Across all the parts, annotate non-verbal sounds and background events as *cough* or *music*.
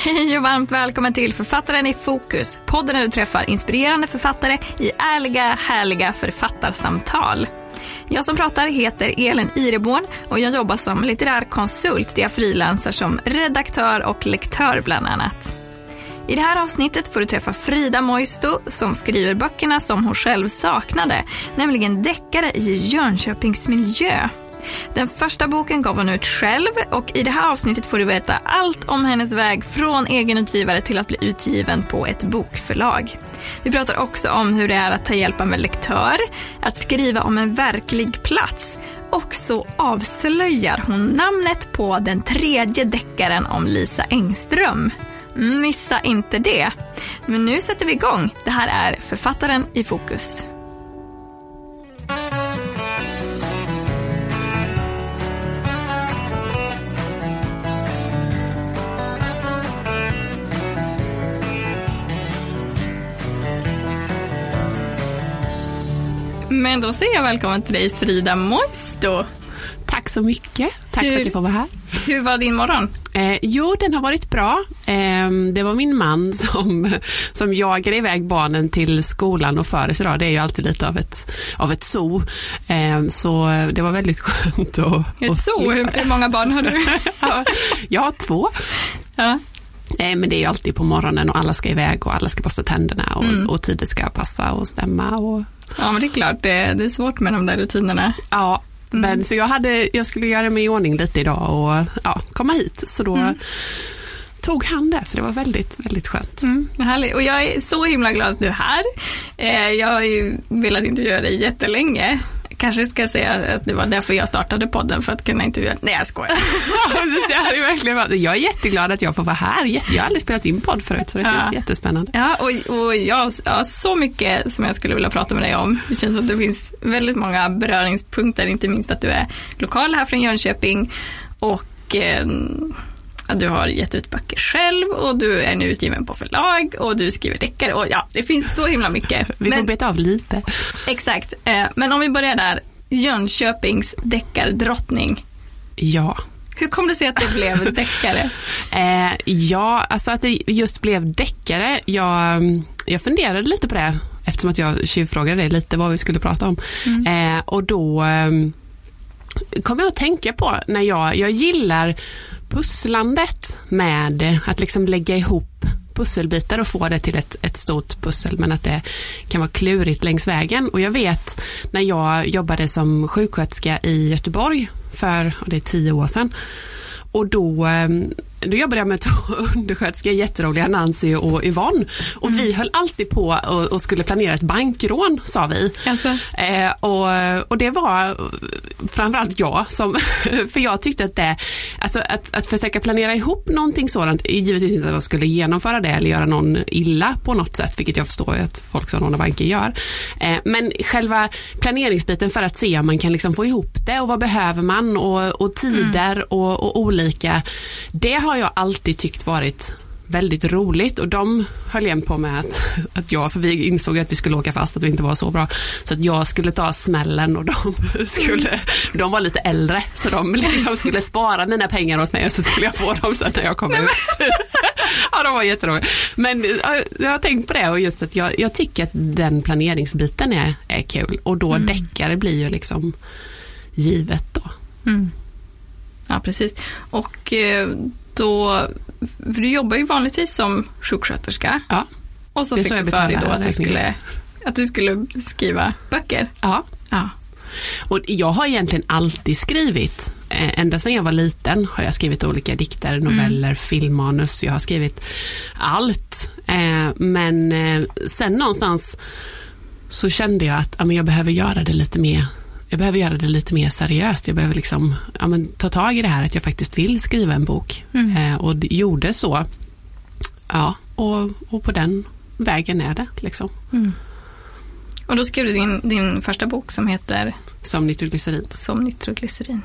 Hej och varmt välkommen till Författaren i fokus. Podden där du träffar inspirerande författare i ärliga, härliga författarsamtal. Jag som pratar heter Elin Ireborn och jag jobbar som litterär konsult där jag frilansar som redaktör och lektör bland annat. I det här avsnittet får du träffa Frida Moisto som skriver böckerna som hon själv saknade, nämligen deckare i Jönköpings miljö. Den första boken gav hon ut själv och i det här avsnittet får du veta allt om hennes väg från egenutgivare till att bli utgiven på ett bokförlag. Vi pratar också om hur det är att ta hjälp av en lektör, att skriva om en verklig plats och så avslöjar hon namnet på den tredje deckaren om Lisa Engström. Missa inte det. Men nu sätter vi igång. Det här är Författaren i fokus. Men då säger jag välkommen till dig Frida Moisto. Tack så mycket. Tack hur, för att jag får vara här. Hur var din morgon? Eh, jo, den har varit bra. Eh, det var min man *laughs* som, som jagade iväg barnen till skolan och föres idag. Det är ju alltid lite av ett, av ett zoo. Eh, så det var väldigt *laughs* skönt att... Ett zoo? Hur, hur många barn har du? *laughs* jag har två. Ja. Eh, men det är ju alltid på morgonen och alla ska iväg och alla ska borsta tänderna och, mm. och tider ska passa och stämma. Och... Ja men det är klart, det, det är svårt med de där rutinerna. Ja, mm. men så jag, hade, jag skulle göra mig i ordning lite idag och ja, komma hit. Så då mm. tog han det, så det var väldigt, väldigt skönt. Mm, härligt. Och jag är så himla glad att du är här. Eh, jag har ju velat intervjua dig jättelänge kanske ska säga att det var därför jag startade podden, för att kunna intervjua. Nej, jag skojar. *laughs* det är verkligen Jag är jätteglad att jag får vara här. Jag har aldrig spelat in podd förut, så det känns ja. jättespännande. Ja, och, och jag har så mycket som jag skulle vilja prata med dig om. Det känns att det finns väldigt många beröringspunkter, inte minst att du är lokal här från Jönköping och eh, du har gett ut böcker själv och du är nu utgiven på förlag och du skriver deckare och ja, det finns så himla mycket. *laughs* vi får beta av lite. Exakt, eh, men om vi börjar där. Jönköpings deckardrottning. Ja. Hur kom det sig att det blev *laughs* deckare? eh, ja, alltså att det just blev deckare, jag, jag funderade lite på det eftersom att jag tjuvfrågade dig lite vad vi skulle prata om. Mm. Eh, och då eh, kom jag att tänka på när jag, jag gillar pusslandet med att liksom lägga ihop pusselbitar och få det till ett, ett stort pussel men att det kan vara klurigt längs vägen. Och jag vet när jag jobbade som sjuksköterska i Göteborg för, det är tio år sedan, och då ehm, då jobbade jag med två *laughs* undersköterskor, jätteroliga, Nancy och Yvonne. Och mm. vi höll alltid på och, och, skulle planera ett bankrån, sa vi. Alltså. Eh, och, och det var framförallt jag som, *laughs* för jag tyckte att det, alltså att, att försöka planera ihop någonting sådant, givetvis inte att man skulle genomföra det eller göra någon illa på något sätt, vilket jag förstår att folk som lånar banker gör. Eh, men själva planeringsbiten för att se om man kan liksom få ihop det och vad behöver man och, och tider mm. och, och olika, det har jag alltid tyckt varit väldigt roligt och de höll igen på med att, att jag, för vi insåg att vi skulle åka fast, att det inte var så bra, så att jag skulle ta smällen och de *laughs* skulle, de var lite äldre, så de liksom skulle spara mina pengar åt mig och så skulle jag få dem sen när jag kom ut. *laughs* ja, de var jätteroliga. Men jag har tänkt på det och just att jag, jag tycker att den planeringsbiten är, är kul och då mm. deckare blir ju liksom givet då. Mm. Ja, precis. Och eh, då, för du jobbar ju vanligtvis som sjuksköterska. Ja. Och så fick så du för dig då att du, skulle, att du skulle skriva böcker. Ja. ja. Och jag har egentligen alltid skrivit, eh, ända sedan jag var liten har jag skrivit olika dikter, noveller, mm. filmmanus, jag har skrivit allt. Eh, men eh, sen någonstans så kände jag att jag behöver göra det lite mer jag behöver göra det lite mer seriöst. Jag behöver liksom, ja, men, ta tag i det här att jag faktiskt vill skriva en bok. Mm. Eh, och gjorde så. Ja, och, och på den vägen är det. Liksom. Mm. Och då skrev du din, din första bok som heter Som nitroglycerin. Som nitroglycerin.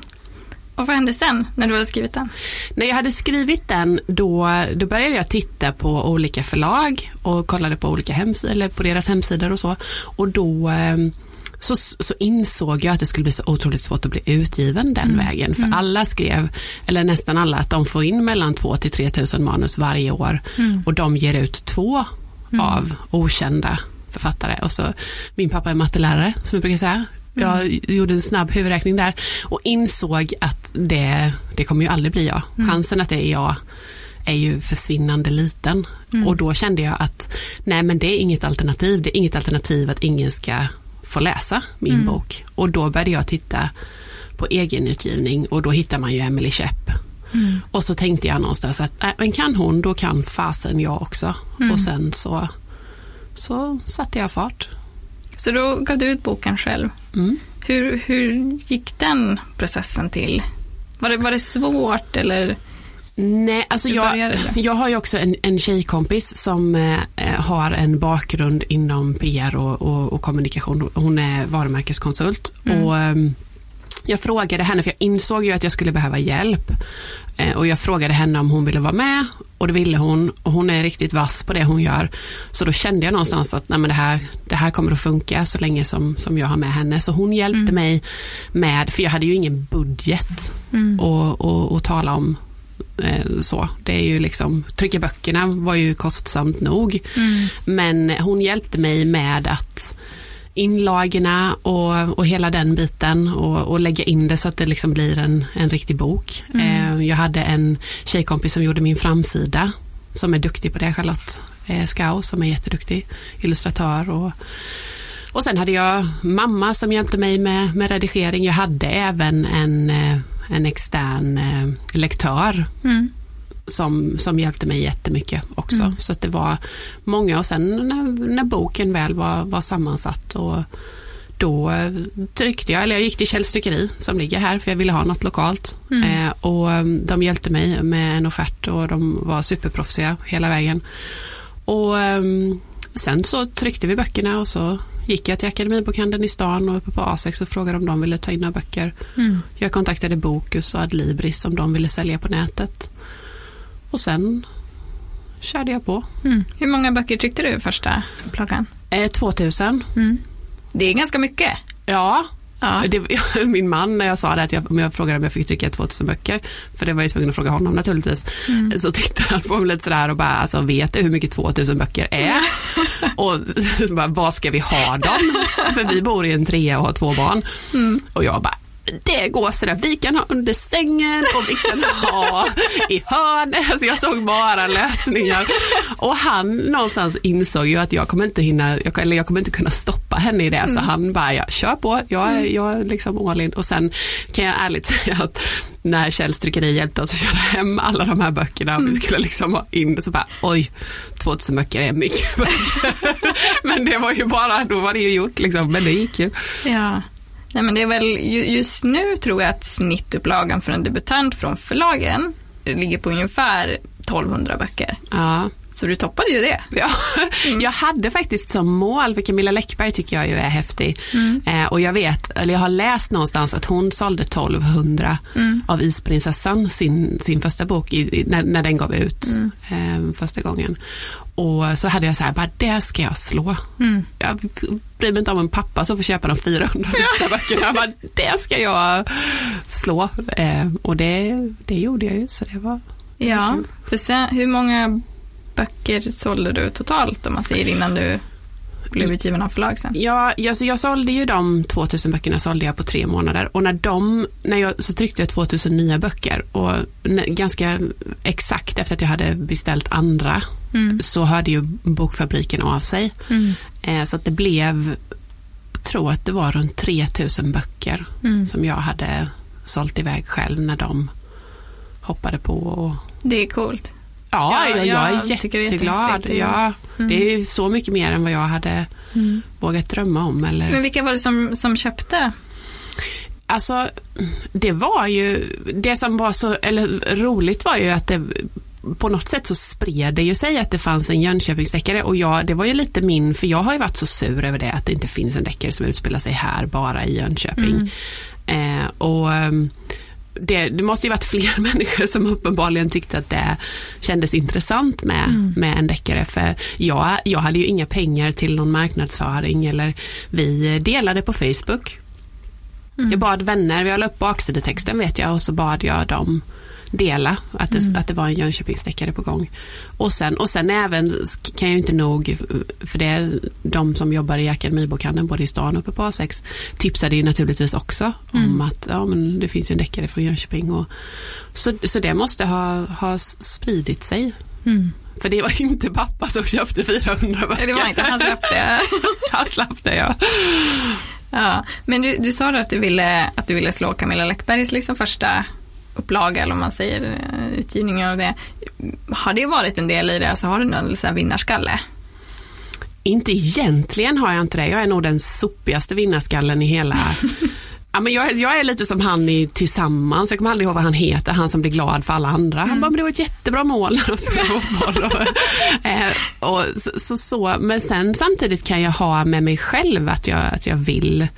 Och vad hände sen när du hade skrivit den? När jag hade skrivit den då, då började jag titta på olika förlag och kollade på olika hemsidor, eller på deras hemsidor och så. Och då eh, så, så insåg jag att det skulle bli så otroligt svårt att bli utgiven den Mm. vägen. För alla skrev, eller nästan alla, att de får in mellan 2 till 3 tusen manus varje år Mm. och de ger ut två av okända författare. Och så, min pappa är mattelärare som jag brukar säga. Jag Mm. gjorde en snabb huvudräkning där och insåg att det, det kommer ju aldrig bli jag. Mm. Chansen att det är jag är ju försvinnande liten. Mm. Och då kände jag att nej men det är inget alternativ. Det är inget alternativ att ingen ska få läsa min Mm. bok. Och då började jag titta på egenutgivning och då hittar man ju Emily Schepp. Mm. Och så tänkte jag någonstans att nej, men kan hon, då kan fasen jag också. Mm. Och sen så, så satte jag fart. Så då gav du ut boken själv. Mm. Hur, hur gick den processen till? Var det, var det svårt eller? Nej, alltså jag, *laughs* jag har ju också en, en tjejkompis som eh, har en bakgrund inom PR och, och, och kommunikation. Hon är varumärkeskonsult. Mm. Och, ehm, jag frågade henne, för jag insåg ju att jag skulle behöva hjälp. Eh, och jag frågade henne om hon ville vara med och det ville hon. Och hon är riktigt vass på det hon gör. Så då kände jag någonstans att nej, men det, här, det här kommer att funka så länge som, som jag har med henne. Så hon hjälpte Mm. mig med, för jag hade ju ingen budget Mm. och, och, och tala om eh, så. Det är ju liksom, trycka böckerna var ju kostsamt nog. Mm. Men hon hjälpte mig med att inlagorna och, och hela den biten och, och lägga in det så att det liksom blir en, en riktig bok. Mm. Eh, jag hade en tjejkompis som gjorde min framsida som är duktig på det, Charlotte eh, Skau som är jätteduktig illustratör och och sen hade jag mamma som hjälpte mig med, med redigering. Jag hade även en, eh, en extern eh, lektör Mm. som, som hjälpte mig jättemycket också. Mm. Så det var många och sen när, när boken väl var, var sammansatt och då eh, tryckte jag, eller jag gick till Kjells tryckeri som ligger här för jag ville ha något lokalt. Mm. Eh, och eh, de hjälpte mig med en offert och de var superproffsiga hela vägen. Och eh, sen så tryckte vi böckerna och så gick jag till Akademibokhandeln i stan och uppe på A6 och frågade om de ville ta in några böcker. Mm. Jag kontaktade Bokus och Adlibris om de ville sälja på nätet. Och sen körde jag på. Mm. Hur många böcker tryckte du första upplagan? Eh, 2000. Mm. Det är ganska mycket. Ja, Ja. det, *laughs* min man när jag sa det att jag, om jag frågade om jag fick trycka 2000 böcker, för det var jag tvungen att fråga honom naturligtvis, Mm. så tittade han på mig lite sådär och bara, alltså vet du hur mycket 2000 böcker är? *laughs* och *laughs* bara, vad ska vi ha dem? för vi bor i en trea och har två barn. Mm. Och jag bara, det går sådär, vi kan ha under sängen och vi kan ha i hörnet. Alltså jag såg bara lösningar. Och han någonstans insåg ju att jag kommer inte hinna, jag, eller jag kommer inte kunna stoppa henne i det. Så han bara, ja, kör på, jag, är- jag är liksom all in. Och sen kan jag ärligt säga att när Kjells tryckeri hjälpte oss att köra hem alla de här böckerna och vi skulle liksom ha in det så bara, oj, 2000 böcker är mycket böcker. *laughs* Men det var ju bara, då var det ju gjort liksom, men det gick ju. Ja. Nej, men det är väl, ju- just nu tror jag att snittupplagan för en debutant från förlagen ligger på ungefär 1200 böcker. Ja. Så du toppade ju det. Ja, *laughs* jag hade faktiskt som mål, för Camilla Läckberg tycker jag ju är häftig. Mm. Eh, och jag vet, eller jag har läst någonstans att hon sålde 1200 Mm. av Isprinsessan, sin, sin första bok, i, i, när, när den gav ut Mm. eh, första gången. Och så hade jag så här, bara det ska jag slå. Mm. Jag bryr mig inte om en pappa som får köpa de 400 sista böckerna. Jag bara, det ska jag slå. Eh, och det, det gjorde jag ju, så det var Ja, för sen, hur många böcker sålde du totalt om man säger innan du blev utgiven av förlag sen? Ja, alltså jag sålde ju de 2000 böckerna sålde jag på tre månader och när de, när jag, så tryckte jag 2000 nya böcker och ganska exakt efter att jag hade beställt andra Mm. så hörde ju bokfabriken av sig. Mm. Eh, så att det blev, jag tror att det var runt 3000 böcker Mm. som jag hade sålt iväg själv när de hoppade på. Och, Det är coolt. ja, Ja, jag, jag är tycker det är jätteglad. Ja, Mm. Det är ju så mycket mer än vad jag hade vågat drömma om. Eller... Men vilka var det som, som köpte? Alltså, det var ju, det som var så, eller roligt var ju att det på något sätt så spred det ju sig att det fanns en Jönköpingsdeckare och jag, det var ju lite min, för jag har ju varit så sur över det att det inte finns en deckare som utspelar sig här bara i Jönköping. Mm. Eh, och ehm, det, det, måste ju varit fler *laughs* människor som uppenbarligen tyckte att det kändes intressant med, mm. med en deckare. För jag, jag hade ju inga pengar till någon marknadsföring eller vi delade på Facebook. Mm. Jag bad vänner, vi la upp baksidetexten vet jag och så bad jag dem dela att det, mm. att det var en Jönköpingsdeckare på gång. Och sen, och sen även kan jag inte nog, för det är de som jobbar i Akademibokhandeln både i stan och uppe på A6 tipsade ju naturligtvis också mm. om att ja, men det finns ju en deckare från Jönköping. Och, så, så det måste ha, ha spridit sig. Mm. För det var inte pappa som köpte 400 böcker. Det var inte, han släppte. *laughs* han släppte ja. Ja, men du, du sa att du ville, att du ville slå Camilla Läckbergs liksom första upplaga eller om man säger eh, utgivning av det. Har det varit en del i det? Alltså har du någon så här vinnarskalle? Inte egentligen har jag inte det. Jag är nog den sopigaste vinnarskallen i hela *laughs* Ja, men jag, jag, är lite som han i Tillsammans, jag kommer aldrig ihåg vad han heter, han som blir glad för alla andra. Han mm. bara, men det var ett jättebra mål när de spelade fotboll. och, *laughs* eh, och så, så, så, men sen samtidigt kan jag ha med mig själv att jag, att jag vill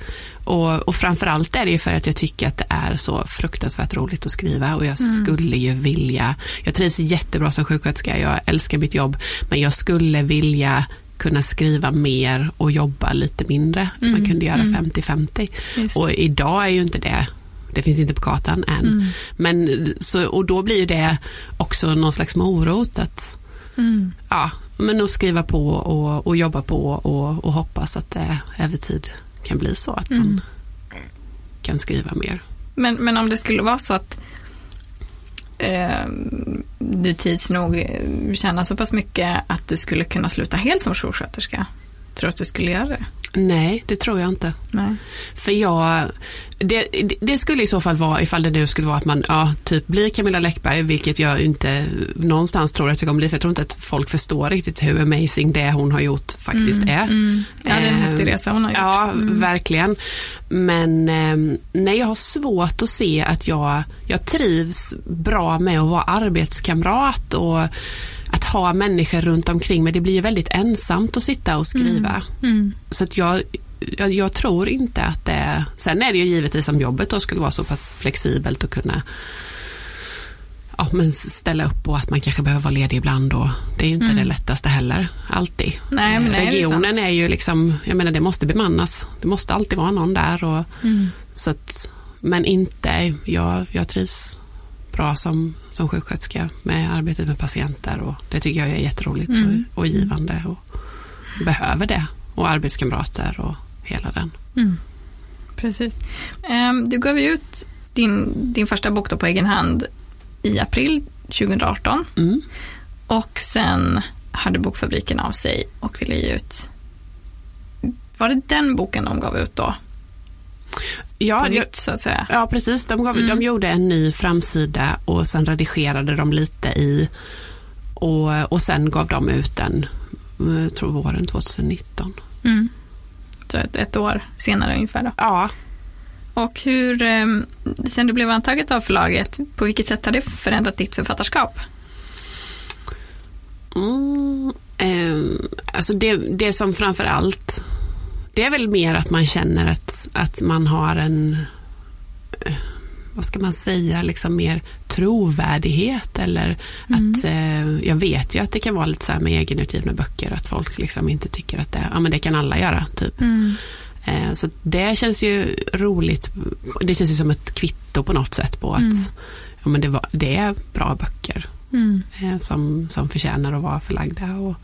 och, och framförallt är det ju för att jag tycker att det är så fruktansvärt roligt att skriva och jag mm. skulle ju vilja, jag trivs jättebra som sjuksköterska, jag älskar mitt jobb, men jag skulle vilja kunna skriva mer och jobba lite mindre. Mm. Man kunde göra 50-50. Mm. Och idag är ju inte det det finns inte på kartan än. Mm. Men, så, och då blir det också någon slags morot att mm. ja, men att skriva på och, och jobba på och, och hoppas att det över tid kan bli så att man mm. kan skriva mer. Men, men om det skulle vara så att eh, du tids nog tjänar så pass mycket att du skulle kunna sluta helt som sjuksköterska, tror du att du skulle göra det? Nej, det tror jag inte. Nej. För jag, det, det, skulle i så fall vara ifall det nu skulle vara att man ja, typ blir Camilla Läckberg, vilket jag inte någonstans tror att jag kommer bli, för jag tror inte att folk förstår riktigt hur amazing det hon har gjort faktiskt mm, är. Mm. Ja, det är en eh, häftig resa hon har gjort. Ja, mm. verkligen. Men eh, nej, jag har svårt att se att jag, jag trivs bra med att vara arbetskamrat och ha människor runt omkring mig. Det blir väldigt ensamt att sitta och skriva. Mm. Mm. Så att jag, jag, jag, tror inte att det är, sen är det ju givetvis om jobbet då skulle vara så pass flexibelt och kunna ja, men ställa upp på att man kanske behöver vara ledig ibland och det är ju inte mm. det lättaste heller, alltid. Nej, men Regionen är, är, ju liksom, jag menar det måste bemannas, det måste alltid vara någon där och mm. så att, men inte, jag, jag trivs bra som, som sjuksköterska med arbetet med patienter och det tycker jag är jätteroligt mm. och, och givande och behöver det och arbetskamrater och hela den. Mm. Precis. Um, du gav ut din, din första bok då på egen hand i april 2018 mm. och sen hörde Bokfabriken av sig och ville ge ut var det den boken de gav ut då? Ja, på nytt så att säga. Ja, precis. De, gav, mm. de gjorde en ny framsida och sen redigerade de lite i och, och sen gav de ut den, jag eh, tror våren 2019. Mm. Så ett, ett, år senare ungefär då? Ja. Och hur, ehm, sen du blev antaget av förlaget, på vilket sätt har det förändrat ditt författarskap? Mm, eh, alltså det, det som framför allt det är väl mer att man känner att, att man har en, eh, vad ska man säga, liksom mer trovärdighet eller mm. att eh, jag vet ju att det kan vara lite så här med egenutgivna böcker att folk liksom inte tycker att det, ja men det kan alla göra typ. Mm. Eh, så det känns ju roligt, det känns ju som ett kvitto på något sätt på att mm. ja, men det, var, det är bra böcker mm. eh, som, som förtjänar att vara förlagda och,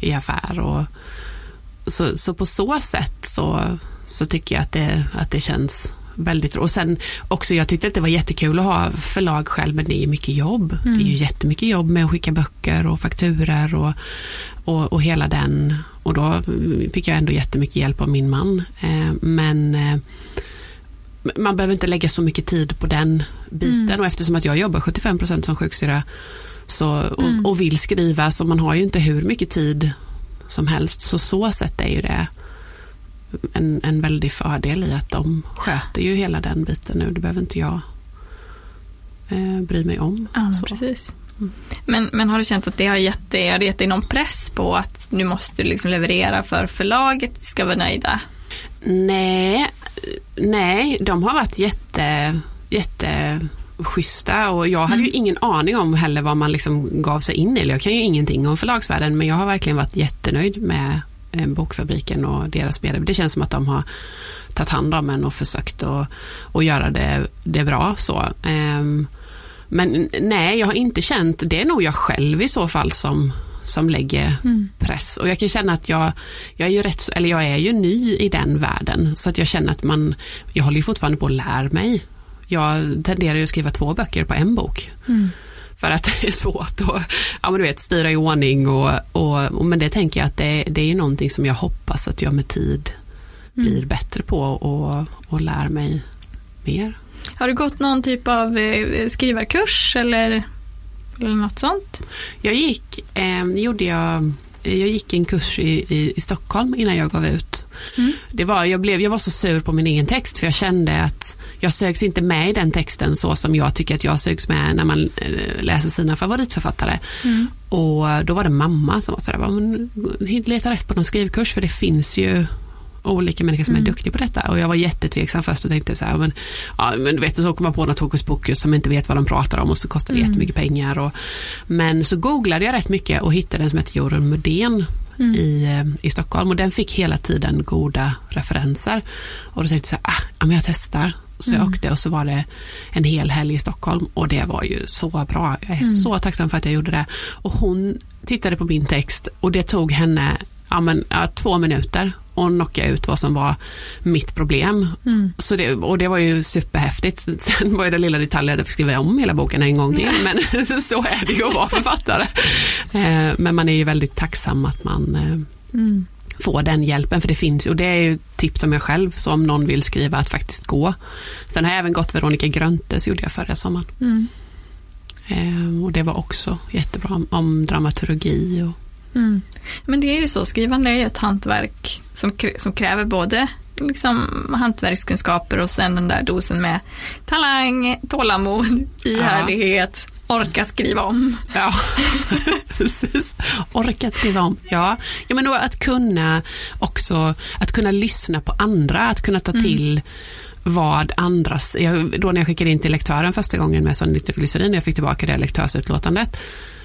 i affär och så, så på så sätt så, så tycker jag att det, att det känns väldigt Och sen också, jag tyckte att det var jättekul att ha förlag själv, men det är mycket jobb. Mm. Det är ju mm. jättemycket jobb med att skicka böcker och fakturer och, och, och hela den. Och då fick jag ändå jättemycket hjälp av min man. Eh, men eh, man behöver inte lägga så mycket tid på den biten mm. och eftersom att jag jobbar 75% som sjuksyra så, och, mm. och vill skriva så man har ju inte hur mycket tid som helst. Så så sätt är ju det en, en väldig fördel i att de sköter ju hela den biten nu. Det behöver inte jag eh, bry mig om. Ja, precis. Mm. Men, men har du känt att det har gett dig, har det gett dig någon press på att nu måste du liksom leverera för förlaget ska vara nöjda? Nej, nej, de har varit jätte jätteschyssta och jag hade ju ingen aning om heller vad man liksom gav sig in i. Eller Jag kan ju ingenting om förlagsvärlden men jag har verkligen varit jättenöjd med eh, Bokfabriken och deras medel. Det känns som att de har tagit hand om en och försökt att, att göra det, det bra. så. Ehm, men nej, jag har inte känt, det är nog jag själv i så fall som, som lägger Mm. press. Och jag kan känna att jag, jag är ju rätt, eller jag är ju ny i den världen. Så att jag känner att man, jag håller ju fortfarande på att lära mig. Jag tenderar ju att skriva två böcker på en bok. Mm. För att *laughs* det är svårt att ja, men du vet, styra i ordning och, och, och men det tänker jag att det, det är någonting som jag hoppas att jag med tid blir bättre på och, och lär mig mer. Har du gått någon typ av eh, skrivarkurs eller, eller något sånt? Jag gick, eh, gjorde jag, jag gick en kurs i, i, i Stockholm innan jag gav ut. Mm. Det var, jag, blev, jag var så sur på min egen text för jag kände att jag sögs inte med i den texten så som jag tycker att jag sögs med när man eh, läser sina favoritförfattare. Mm. Och då var det mamma som var sådär, "Va, men leta rätt på någon skrivkurs för det finns ju olika människor som Mm. är duktiga på detta. Och jag var jättetveksam först och tänkte så här, men, ja, men du vet, så kommer man på något hokus pokus som inte vet vad de pratar om och så kostar det Mm. jättemycket pengar. Och, men så googlade jag rätt mycket och hittade en som heter Jorun Mudén Mm. i, eh, i Stockholm och den fick hela tiden goda referenser. Och då tänkte jag så här, ah, men jag testar. Så jag Mm. åkte och så var det en hel helg i Stockholm och det var ju så bra. Jag är Mm. så tacksam för att jag gjorde det. Och hon tittade på min text och det tog henne ja, men, ja, två minuter och knocka ut vad som var mitt problem. Mm. Så det, och det var ju superhäftigt. Sen var ju det lilla detaljen att jag fick skriva om hela boken en gång till. Men *laughs* så är det ju att vara författare. Eh, Men man är ju väldigt tacksam att man eh, Mm. får den hjälpen för det finns och det är ju tips som jag själv så om någon vill skriva att faktiskt gå. Sen har jag även gått Veronica Gröntes gjorde jag förra sommaren. Mm. Eh, Och det var också jättebra om dramaturgi och Mm. Men det är ju så, skrivande är ju ett hantverk som, som kräver både liksom, hantverkskunskaper och sen den där dosen med talang, tålamod, ihärdighet, orka skriva om. Ja, *laughs* precis. Orka skriva om. Ja, ja men då att kunna också, att kunna lyssna på andra, att kunna ta till vad andras, jag, då när jag skickade in till lektören första gången med sån nitroglycerin och jag fick tillbaka det lektörsutlåtandet,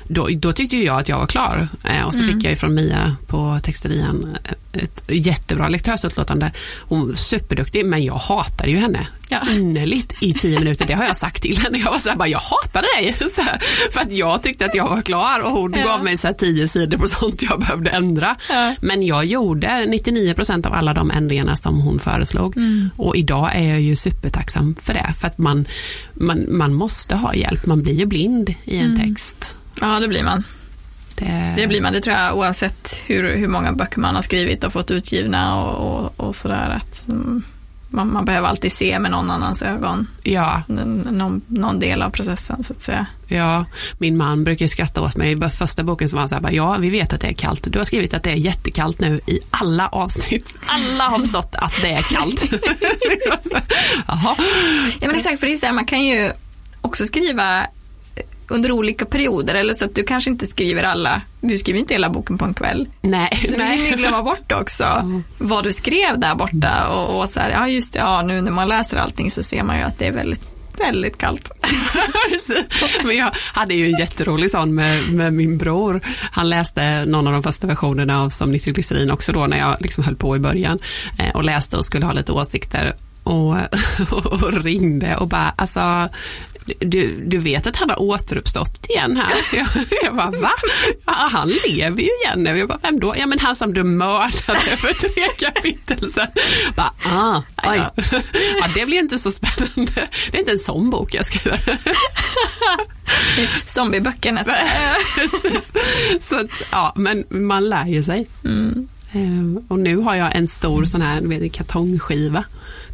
då, då tyckte jag att jag var klar. Eh, och så fick jag från Mia på textilian eh, ett jättebra lektörsutlåtande. Hon var superduktig, men jag hatade ju henne Ja. innerligt i tio minuter. Det har jag sagt till henne. Jag var så här, bara, jag hatar dig. *laughs* Här, för att jag tyckte att jag var klar och hon Ja. gav mig så här tio sidor på sånt jag behövde ändra. Ja. Men jag gjorde 99% av alla de ändringarna som hon föreslog. Mm. Och idag är jag ju supertacksam för det. För att man, man, man måste ha hjälp. Man blir ju blind i en Mm. text. Ja, det blir man. Det, Det blir man, det tror jag oavsett hur, hur många böcker man har skrivit och fått utgivna och, och, och sådär. Att, mm, man, man behöver alltid se med någon annans ögon, Ja, n- någon, någon del av processen så att säga. ja, min man brukar skratta åt mig. I första boken så var han så här, bara, ja vi vet att det är kallt. Du har skrivit att det är jättekallt nu i alla avsnitt. *laughs* Alla har förstått att det är kallt. *laughs* Jaha. Ja men exakt, för det är så här, man kan ju också skriva under olika perioder eller så att du kanske inte skriver alla, du skriver inte hela boken på en kväll. Nej, Så du hinner glömma bort också vad du skrev där borta och, och så här, ja just det, ja nu när man läser allting så ser man ju att det är väldigt, väldigt kallt. *laughs* Men jag hade ju en jätterolig sån med, med min bror. Han läste någon av de första versionerna av Som nitroglycerin också då när jag liksom höll på i början eh, och läste och skulle ha lite åsikter och, *laughs* och ringde och bara alltså du, du vet att han har återuppstått igen här. *laughs* Jag, jag bara, va? Ja, han lever ju igen nu. Jag bara, vem då? Ja, men han som du mördade för tre kapitel sedan. Bara, ah, oj. Ja, det blir inte så spännande. Det är inte en sån bok jag skriver. Zombieböcker nästan. *laughs* så ja, men man lär ju sig. Mm. Eh, Och nu har jag en stor sån här vet, kartongskiva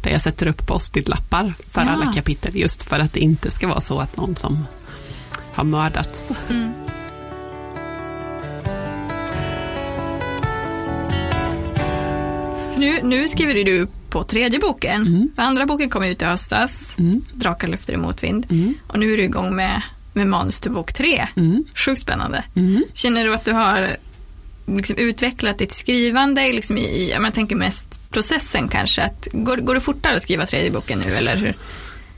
där jag sätter upp post-it-lappar för Ja. alla kapitel just för att det inte ska vara så att någon som har mördats. Mm. Nu, nu skriver du på tredje boken. Mm. Andra boken kom ut i höstas, Mm. Drakar lyfter i motvind. Mm. Och nu är du igång med, med manus till bok tre. Mm. Sjukt spännande. Mm. Känner du att du har liksom utvecklat ditt skrivande liksom i, jag tänker mest processen kanske? Att, går, går det fortare att skriva tredje boken nu eller hur?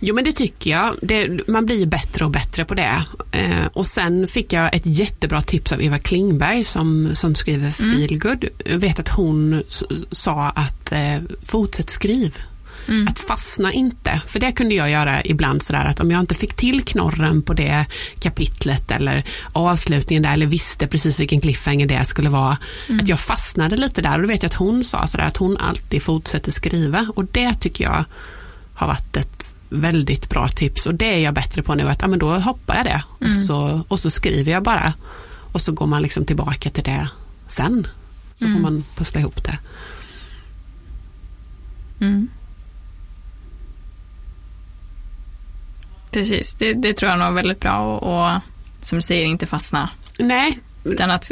Jo men det tycker jag. Det, man blir bättre och bättre på det. Eh, och sen fick jag ett jättebra tips av Eva Klingberg som, som skriver Feelgood. Jag vet att hon sa att eh, fortsätt skriv. Mm. Att fastna inte, för det kunde jag göra ibland sådär att om jag inte fick till knorren på det kapitlet eller avslutningen där eller visste precis vilken cliffhanger det skulle vara, mm. att jag fastnade lite där och då vet jag att hon sa sådär att hon alltid fortsätter skriva och det tycker jag har varit ett väldigt bra tips och det är jag bättre på nu att ja, men då hoppar jag det och, mm. så, och så skriver jag bara och så går man liksom tillbaka till det sen så får mm. man pussla ihop det. Mm. Precis, det, det, tror jag nog är väldigt bra och, och som du säger inte fastna. Nej. Utan att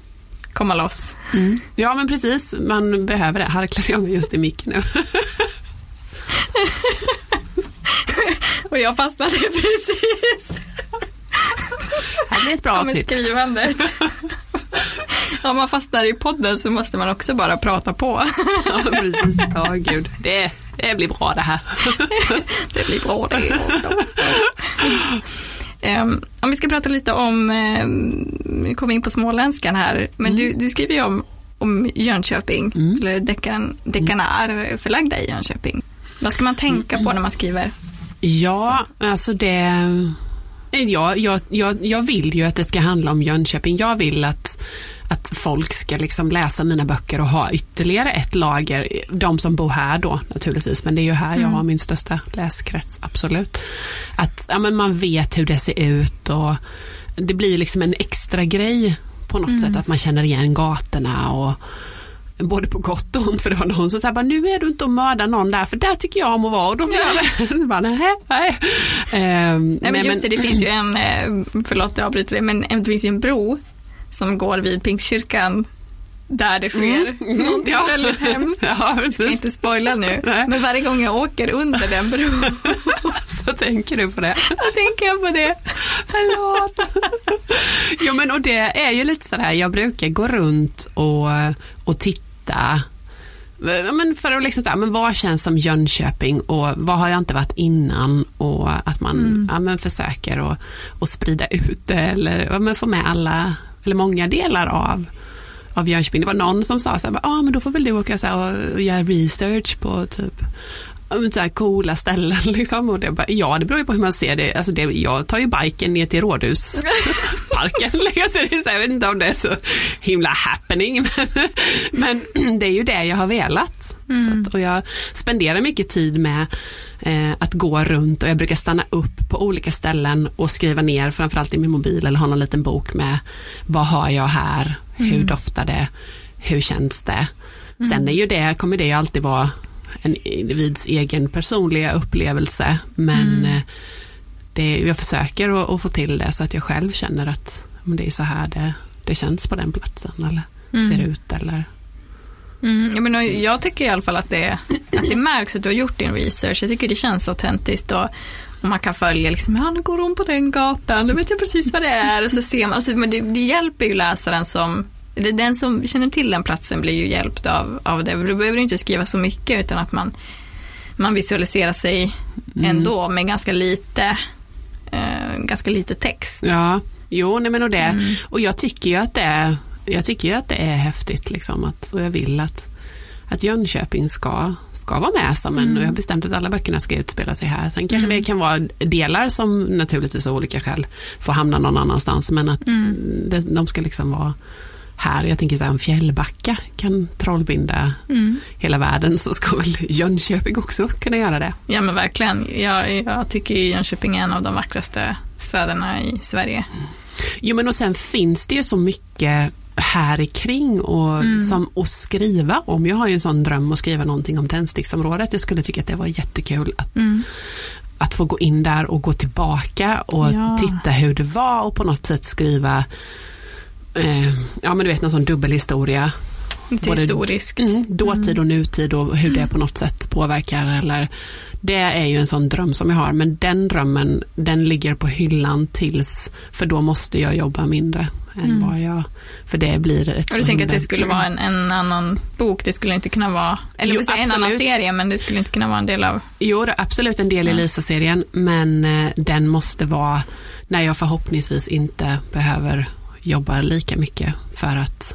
*clears throat* komma loss. Mm. Ja men precis, man behöver det. Harklar jag mig just i micken nu. *laughs* och jag fastnade *laughs* precis. Det blir ett bra avsnitt. skrivandet. *laughs* Om man fastnar i podden så måste man också bara prata på. ja, precis. Ja, gud. Det, det blir bra det här. *laughs* det blir bra det. Um, om vi ska prata lite om, um, vi kommer in på småländskan här, men mm. du, du skriver ju om, om Jönköping, mm. eller dekan, dekanär förlagda i Jönköping. Vad ska man tänka på när man skriver? Ja, så. alltså det Ja, jag, jag, jag vill ju att det ska handla om Jönköping. Jag vill att, att folk ska liksom läsa mina böcker och ha ytterligare ett lager. De som bor här då naturligtvis, men det är ju här mm. jag har min största läskrets, absolut. Att ja, men man vet hur det ser ut och det blir liksom en extra grej på något mm. sätt att man känner igen gatorna och både på gott och ont för det var någon som sa nu är du inte och mördar någon där för där tycker jag om att vara och då blir jag bara, nej, nej. Um, nej men just det, det finns ju en, eh, förlåt jag avbryter det, men det finns ju en bro som går vid Pingstkyrkan där det sker mm. *laughs* någonting ja. väldigt hemskt. Ja, jag ska inte spoila nu, Nej. men varje gång jag åker under den bron *laughs* så tänker du på det. Så tänker jag på det. Förlåt. *laughs* jo men och det är ju lite sådär, jag brukar gå runt och, och titta men för att liksom men vad känns som Jönköping och vad har jag inte varit innan och att man mm. ja, men försöker att, att sprida ut det eller ja, men få med alla eller många delar av av Jönköping. Det var någon som sa så här, ah, men då får väl du åka så här, och göra research på typ så här coola ställen *laughs* liksom. Och det bara, ja, det beror ju på hur man ser det. Alltså det jag tar ju biken ner till Rådhusparken. *laughs* Jag vet inte om det är så himla happening. *laughs* Men, men *clears throat* det är ju det jag har velat. Mm. Att, och jag spenderar mycket tid med eh, att gå runt och jag brukar stanna upp på olika ställen och skriva ner framförallt i min mobil eller ha någon liten bok med vad har jag här, hur mm. doftar det, hur känns det. Mm. Sen är ju det, kommer det ju alltid vara en individs egen personliga upplevelse men mm. Eh, det, jag försöker att, att, få till det så att jag själv känner att det är så här det, det känns på den platsen eller mm. ser ut eller Mm, jag, menar, jag tycker i alla fall att det, att det märks att du har gjort din research. Jag tycker det känns autentiskt och, och man kan följa, liksom, ja nu går hon på den gatan, då vet jag precis vad det är. Och så ser man, alltså, men det, det hjälper ju läsaren som, den som känner till den platsen blir ju hjälpt av, av det. Du behöver inte skriva så mycket utan att man, man visualiserar sig mm. ändå med ganska lite, eh, ganska lite text. Ja, jo, nej men och det, mm. och jag tycker ju att det är jag tycker ju att det är häftigt liksom att, och jag vill att, att Jönköping ska, ska vara med som en, mm. och jag har bestämt att alla böckerna ska utspela sig här. Sen kanske mm. det kan vara delar som naturligtvis av olika skäl får hamna någon annanstans men att mm. det, de ska liksom vara här. Jag tänker så här, en fjällbacka kan trollbinda mm. hela världen så ska väl Jönköping också kunna göra det. Ja men verkligen. Jag, jag tycker Jönköping är en av de vackraste städerna i Sverige. Jo men och sen finns det ju så mycket här kring och, mm. som, att skriva om. Jag har ju en sån dröm att skriva någonting om tändsticksområdet. Jag skulle tycka att det var jättekul att, mm. att få gå in där och gå tillbaka och ja. titta hur det var och på något sätt skriva eh, ja men du vet någon sån dubbelhistoria både historiskt. mm, dåtid och nutid och hur det på något sätt påverkar. Eller, det är ju en sån dröm som jag har, men den drömmen den ligger på hyllan tills, för då måste jag jobba mindre än Mm. vad jag, för det blir ett Och du tänker att det skulle vara en, en annan bok, det skulle inte kunna vara, eller Jo, en annan serie, men det skulle inte kunna vara en del av, Jo, det är absolut en del i. Lisa-serien, men eh, den måste vara när jag förhoppningsvis inte behöver jobba lika mycket för att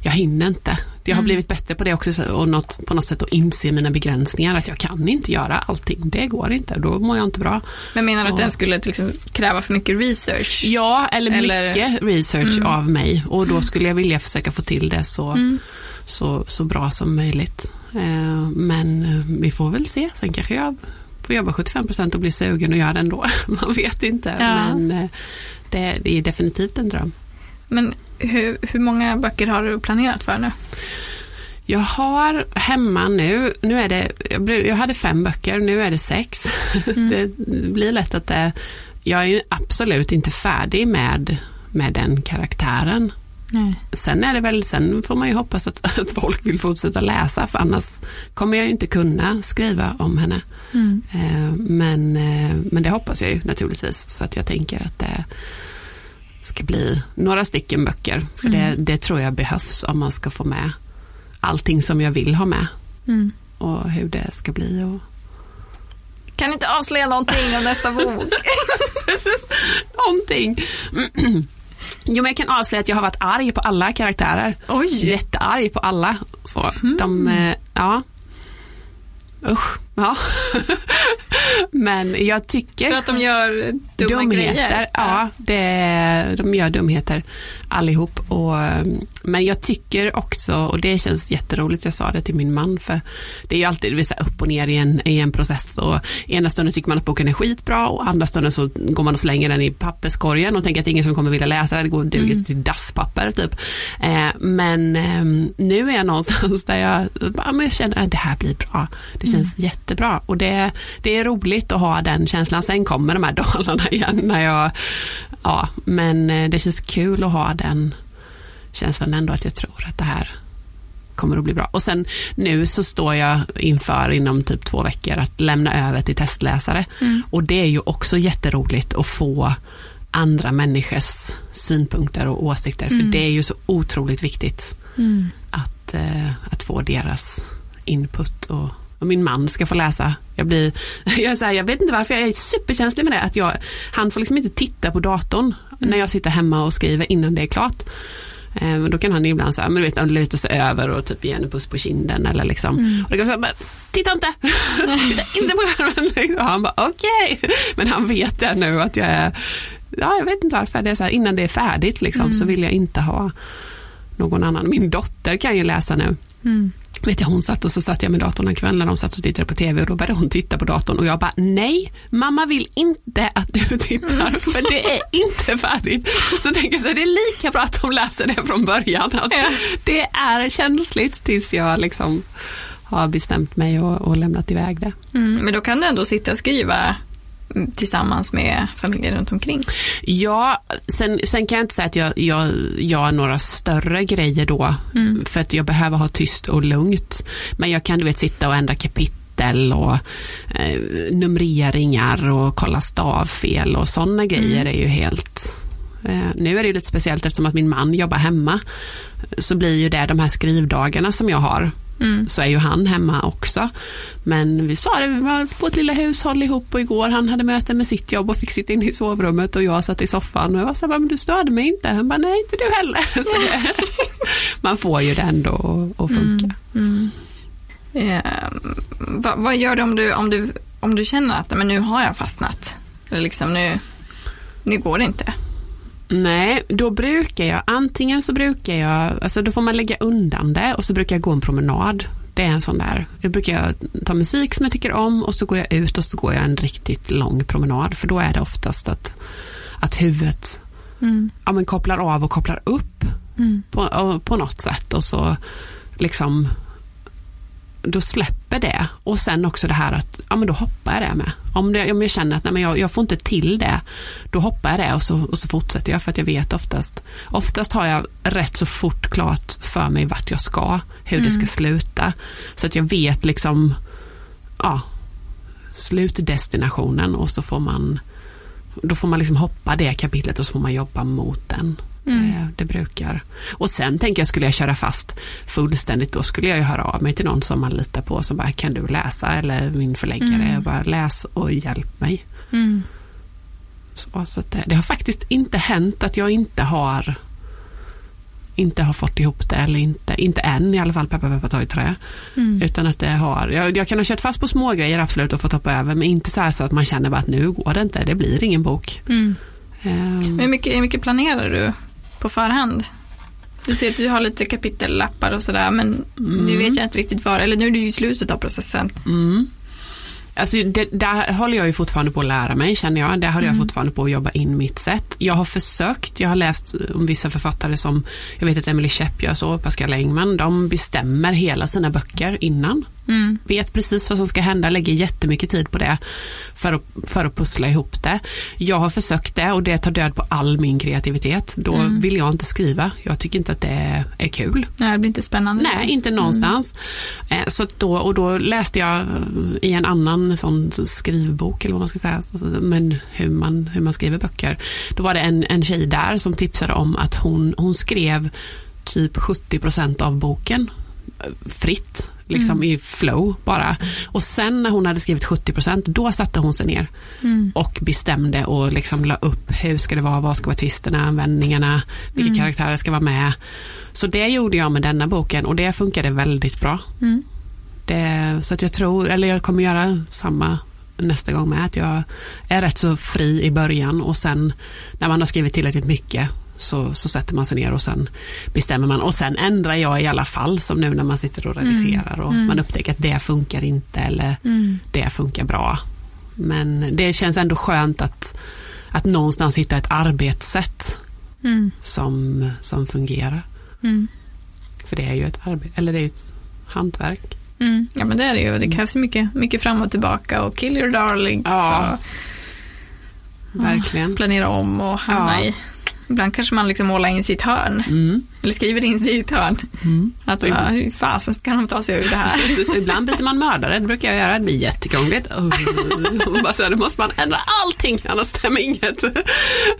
jag hinner inte. Jag har Mm. blivit bättre på det också så- och något, på något sätt att inse mina begränsningar, att jag kan inte göra allting, det går inte, då mår jag inte bra. men menar du att den skulle exempel kräva för mycket research? Ja, eller, Eller- mycket research Mm. av mig och då skulle jag vilja försöka få till det så, Mm. så, så bra som möjligt. Eh, Men eh, vi får väl se, sen kanske jag får jobba 75% och bli sugen och göra det ändå. *laughs* Man vet inte, Ja. men eh, det, det är definitivt en dröm. Men hur, hur många böcker har du planerat för nu? Jag har hemma nu, nu är det, jag, hade fem böcker, nu är det sex. Mm. *laughs* Det blir lätt att det, jag är ju absolut inte färdig med, med den karaktären. Nej. Sen är det väl, sen får man ju hoppas att, att folk vill fortsätta läsa för annars kommer jag ju inte kunna skriva om henne. Mm. Eh, men, eh, men det hoppas jag ju naturligtvis så att jag tänker att det ska bli några stycken böcker. För Mm. det, det tror jag behövs om man ska få med allting som jag vill ha med Mm. och hur det ska bli. Och... Kan inte avslöja någonting om nästa bok? *laughs* Någonting. *clears throat* Jo men jag kan avslöja att jag har varit arg på alla karaktärer. Oj! Jättearg på alla. Så Mm. de, eh, ja. Usch, ja. *laughs* Men jag tycker... För att de gör dumma dumheter, grejer? ja, det, de gör dumheter allihop. Och, eh, men jag tycker också, och det känns jätteroligt, jag sa det till min man, för det är ju alltid det upp och ner i en, i en process. Och ena stunden tycker man att boken är skitbra och andra stunden så går man och slänger den i papperskorgen och tänker att det är ingen som kommer vilja läsa den, det går duger Mm. till dasspapper typ. Eh, men eh, nu är jag någonstans där jag, men jag känner att det här blir bra. Det känns jättebra och det, det är roligt att ha den känslan. Sen kommer de här dalarna *laughs* igen när jag, ja, men eh, det känns kul att ha den känslan ändå att jag tror att det här kommer att bli bra. Och sen nu så står jag inför inom typ två veckor att lämna över till testläsare. Mm. Och det är ju också jätteroligt att få andra människors synpunkter och åsikter. För Mm. det är ju så otroligt viktigt Mm. att, eh, att få deras input. Och, och min man ska få läsa. Jag, blir, *laughs* jag, är så här, jag vet inte varför, jag är superkänslig med det. Att jag, han får liksom inte titta på datorn när jag sitter hemma och skriver innan det är klart. Eh, men då kan han ibland så här, men du vet, luta sig över och typ ge en puss på kinden eller liksom. Mm. Och då kan jag säga, "Men titta inte! *laughs* titta inte på skärmen! Liksom. Och han bara, okej. Men han vet det nu att jag är, ja jag vet inte varför, det är så här, innan det är färdigt liksom, Mm. så vill jag inte ha någon annan. Min dotter kan ju läsa nu. Mm. Vet jag, hon satt och så satt jag med datorn en kväll när de satt och tittade på tv och då började hon titta på datorn och jag bara nej, mamma vill inte att du *laughs* tittar för det är inte färdigt. Så tänker jag så här, det är lika bra att de läser det från början. Det är känsligt tills jag liksom har bestämt mig och, och lämnat iväg det. Mm. Men då kan du ändå sitta och skriva tillsammans med familjen runt omkring. Ja, sen, sen kan jag inte säga att jag, jag gör några större grejer då. Mm. För att jag behöver ha tyst och lugnt. Men jag kan du vet sitta och ändra kapitel och eh, numreringar och kolla stavfel och sådana grejer är ju helt eh, nu är det ju lite speciellt eftersom att min man jobbar hemma. Så blir ju det de här skrivdagarna som jag har. Mm. Så är ju han hemma också. Men vi sa det, vi var på ett lilla hushåll ihop och igår han hade möte med sitt jobb och fick sitta inne i sovrummet och jag satt i soffan och jag var så här, men du störde mig inte. Han bara, nej inte du heller. *laughs* Så det, *laughs* man får ju det ändå att- att funka. Mm. Eh, vad, vad gör du om du, om du om du känner att men nu har jag fastnat? Eller liksom nu, nu går det inte. Nej, då brukar jag, antingen så brukar jag, alltså då får man lägga undan det och så brukar jag gå en promenad. Det är en sån där, jag brukar ta musik som jag tycker om och så går jag ut och så går jag en riktigt lång promenad för då är det oftast att, att huvudet Mm. ja, men kopplar av och kopplar upp Mm. på, på något sätt och så liksom då släpper det. Och sen också det här att, ja men då hoppar jag det med. Om, det, om jag känner att nej, men jag, jag får inte till det, då hoppar jag det och så, och så fortsätter jag för att jag vet oftast, oftast har jag rätt så fort klart för mig vart jag ska, hur mm. det ska sluta. Så att jag vet liksom, ja, slutdestinationen och så får man, då får man liksom hoppa det kapitlet och så får man jobba mot den. Mm. Det, det, brukar. Och sen tänker jag, skulle jag köra fast fullständigt, då skulle jag ju höra av mig till någon som man litar på som bara, kan du läsa? Eller min förläggare, mm. bara läs och hjälp mig. Mm. Så, så det, det, har faktiskt inte hänt att jag inte har inte har fått ihop det eller inte, inte än i alla fall, peppa peppa ta i trä. Mm. Utan att det har, jag, jag, kan ha kört fast på små grejer absolut och fått hoppa över men inte så här så att man känner bara att nu går det inte, det blir ingen bok. Mm. Um. hur, mycket, hur mycket planerar du på förhand? Du ser att du har lite kapitellappar och sådär men mm. nu vet jag inte riktigt var, eller nu är du i slutet av processen. Mm. Alltså det, där håller jag ju fortfarande på att lära mig känner jag. Där håller mm. jag fortfarande på att jobba in mitt sätt. Jag har försökt, jag har läst om vissa författare som, jag vet att Emily Schepp gör så, Pascal Engman, de bestämmer hela sina böcker innan. Mm. Vet precis vad som ska hända, lägger jättemycket tid på det för att, för att pussla ihop det. Jag har försökt det och det tar död på all min kreativitet. Då mm. vill jag inte skriva. Jag tycker inte att det är kul. Nej, det blir inte spännande. Nej, inte någonstans. Mm. Så då, och då läste jag i en annan sån skrivbok, eller vad man ska säga, men hur man, hur man skriver böcker. Då var det en, en tjej där som tipsade om att hon, hon skrev typ 70% av boken fritt liksom mm. i flow bara. Och sen när hon hade skrivit 70% då satte hon sig ner mm. och bestämde och liksom la upp hur ska det vara, vad ska vara twisterna, vändningarna, vilka mm. karaktärer ska vara med. Så det gjorde jag med denna boken och det funkade väldigt bra. Mm. Det, så att jag tror, eller jag kommer göra samma nästa gång med, att jag är rätt så fri i början och sen när man har skrivit tillräckligt mycket så, så sätter man sig ner och sen bestämmer man och sen ändrar jag i alla fall som nu när man sitter och redigerar och mm. man upptäcker att det funkar inte eller mm. det funkar bra. Men det känns ändå skönt att, att någonstans hitta ett arbetssätt mm. som, som fungerar. Mm. För det är ju ett arbete, eller det är ett hantverk. Mm. Ja men det är det ju, det krävs mycket, mycket fram och tillbaka och kill your darlings. Ja. Och, Verkligen. planera om och hamna ja. i Ibland kanske man liksom målar in sitt hörn. Mm. Eller skriver in sitt hörn. Mm. Att bara, hur fasen ska de ta sig ur det här? *laughs* Precis, ibland byter man mördare, det brukar jag göra. Det blir jättekrångligt. *laughs* Oh. bara så här, då måste man ändra allting, annars stämmer inget.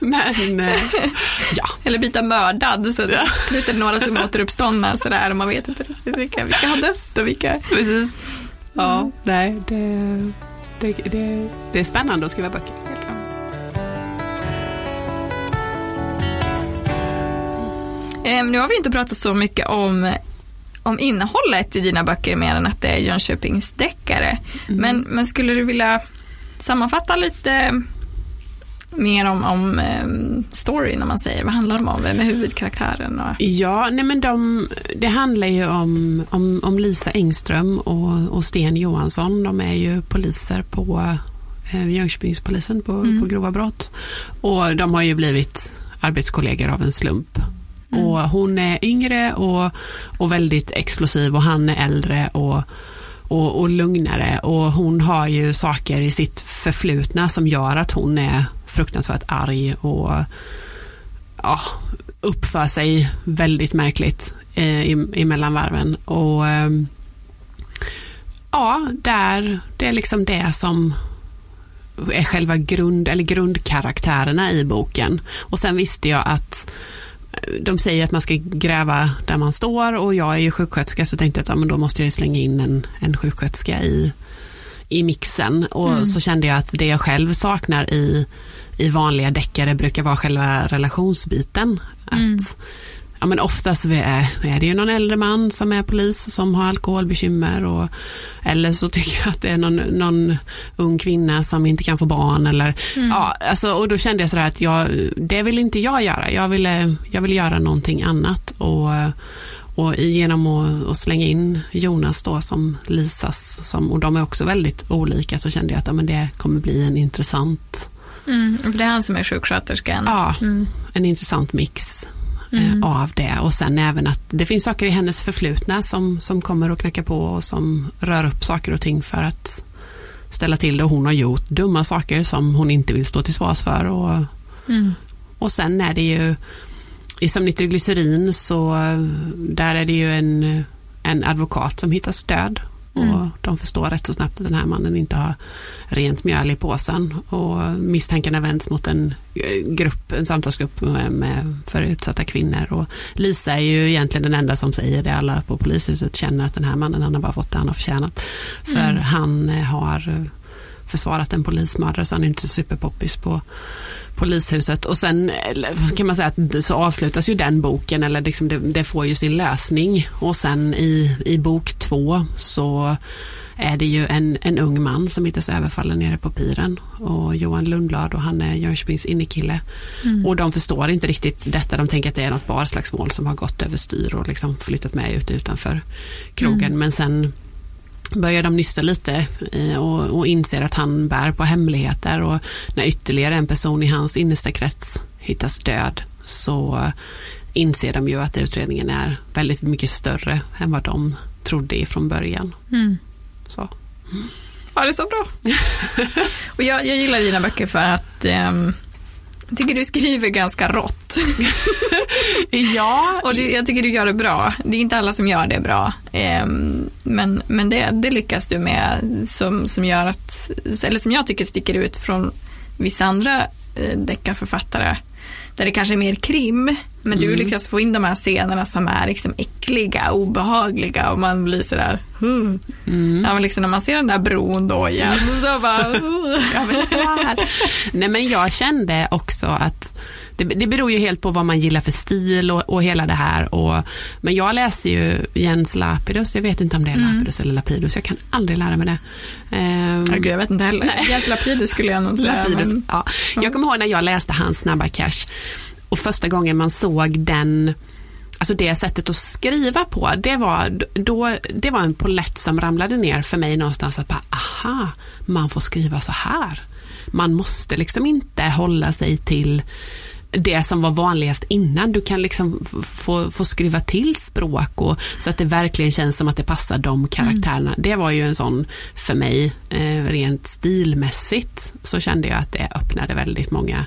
Men, eh, ja. Eller byta mördad, så det slutar några som är återuppståndna sådär och man vet inte riktigt vilka, vilka har dött och vilka... Precis. Ja, mm. nej, det, det, det, det är spännande att skriva böcker. Nu har vi inte pratat så mycket om, om innehållet i dina böcker mer än att det är Jönköpingsdeckare. Mm. Men, men skulle du vilja sammanfatta lite mer om, om um, storyn om man säger. Vad handlar de om? Vem är huvudkaraktären? Och... Ja, nej men de, det handlar ju om, om, om Lisa Engström och, och Sten Johansson. De är ju poliser på eh, Jönköpingspolisen på, mm. på grova brott. Och de har ju blivit arbetskollegor av en slump. Mm. Och hon är yngre och, och väldigt explosiv och han är äldre och, och, och lugnare. Och hon har ju saker i sitt förflutna som gör att hon är fruktansvärt arg och ja, uppför sig väldigt märkligt eh, i, i mellanvarven. Och eh, ja, där, det är liksom det som är själva grund, eller grundkaraktärerna i boken. Och sen visste jag att de säger att man ska gräva där man står och jag är ju sjuksköterska så tänkte jag att ja, men då måste jag slänga in en, en sjuksköterska i, i mixen och mm. så kände jag att det jag själv saknar i, i vanliga deckare brukar vara själva relationsbiten. Mm. Ja, men oftast är, är det ju någon äldre man som är polis som har alkoholbekymmer och, eller så tycker jag att det är någon, någon ung kvinna som inte kan få barn eller mm. ja, alltså, och då kände jag sådär att jag, det vill inte jag göra. Jag ville, jag ville göra någonting annat och och genom att, att, slänga in Jonas då som Lisas, som, och de är också väldigt olika, så kände jag att ja, men det kommer bli en intressant... Mm, för det är han som är sjuksköterskan. Ja, mm. en intressant mix mm. av det och sen även att det finns saker i hennes förflutna som, som kommer att knacka på och som rör upp saker och ting för att ställa till det. Hon har gjort dumma saker som hon inte vill stå till svars för och, mm. och sen är det ju i Som nitroglycerin så där är det ju en, en advokat som hittas död Mm. Och de förstår rätt så snabbt att den här mannen inte har rent mjöl i påsen. Och misstankarna vänds mot en eh, grupp, en samtalsgrupp med, med för utsatta kvinnor. Och Lisa är ju egentligen den enda som säger det. Alla på polishuset känner att den här mannen han har bara fått det han har förtjänat. För mm. han eh, har försvarat en polismördare så han är inte superpoppis på polishuset. Och sen kan man säga att så avslutas ju den boken eller liksom det, det, får ju sin lösning. Och sen i, i bok två så är det ju en, en ung man som hittas överfallen nere på piren. Och Johan Lundblad och han är Jönköpings innekille. Mm. och de förstår inte riktigt detta, de tänker att det är något barslagsmål som har gått överstyr och liksom flyttat med ut utanför krogen. Mm. men sen börjar de nysta lite och, och inser att han bär på hemligheter och när ytterligare en person i hans innersta krets hittas död så inser de ju att utredningen är väldigt mycket större än vad de trodde från början. Mm. Så. Ja, det är så bra. *laughs* och jag, jag gillar dina böcker för att um, jag tycker du skriver ganska rått. *laughs* ja. Och du, jag tycker du gör det bra. Det är inte alla som gör det bra. Eh, men men det, det lyckas du med som, som gör att, eller som jag tycker sticker ut från vissa andra eh, deckarförfattare. Där det kanske är mer krim, men du mm. lyckas få in de här scenerna som är liksom äckliga, obehagliga och man blir sådär, hmm. mm. ja, liksom när man ser den där bron då igen, *laughs* så bara, jag vet Nej men jag kände också att det, det beror ju helt på vad man gillar för stil och, och hela det här. Och, men jag läste ju Jens Lapidus, jag vet inte om det är mm. Lapidus eller Lapidus, jag kan aldrig lära mig det. Um, Gud, jag vet inte heller. Nej. Jens Lapidus skulle jag nog säga. Lapidus, men, ja. Jag kommer ihåg när jag läste hans Snabba Cash och första gången man såg den Alltså det sättet att skriva på, det var, då, det var en polett som ramlade ner för mig någonstans att bara, aha, man får skriva så här. Man måste liksom inte hålla sig till det som var vanligast innan. Du kan liksom få, få skruva till språk och, så att det verkligen känns som att det passar de karaktärerna. Mm. Det var ju en sån, för mig, eh, rent stilmässigt, så kände jag att det öppnade väldigt många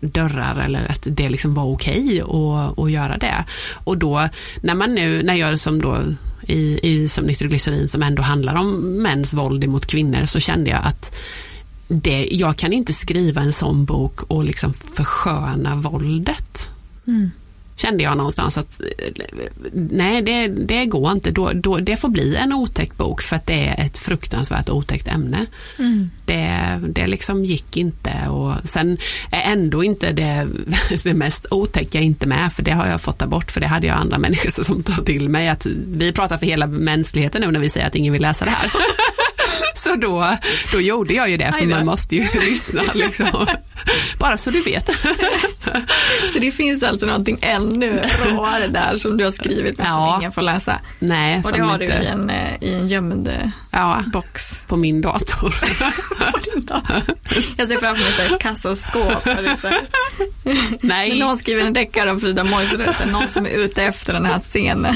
dörrar eller att det liksom var okej okay att, göra det. Och då när man nu, när jag som då i, i som nitroglycerin som ändå handlar om mäns våld mot kvinnor så kände jag att det, jag kan inte skriva en sån bok och liksom försköna våldet. Mm. Kände jag någonstans att nej det, det går inte, då, då, det får bli en otäck bok för att det är ett fruktansvärt otäckt ämne. Mm. Det, det liksom gick inte och sen är ändå inte det, *laughs* det mest otäcka inte med för det har jag fått ta bort för det hade jag andra människor som tar till mig att vi pratar för hela mänskligheten nu när vi säger att ingen vill läsa det här. *laughs* Så då, då gjorde jag ju det, för man måste ju *laughs* lyssna liksom. Bara så du vet. *laughs* Så det finns alltså någonting ännu råare där som du har skrivit men ja. som ingen får läsa. Nej, Och det har inte... du i en, eh, i en gömd eh, ja, box. På min dator. *laughs* jag ser framför mig ett kassaskåp. Nej. När någon skriver en deckare om Frida Moiser, någon som är ute efter den här scenen.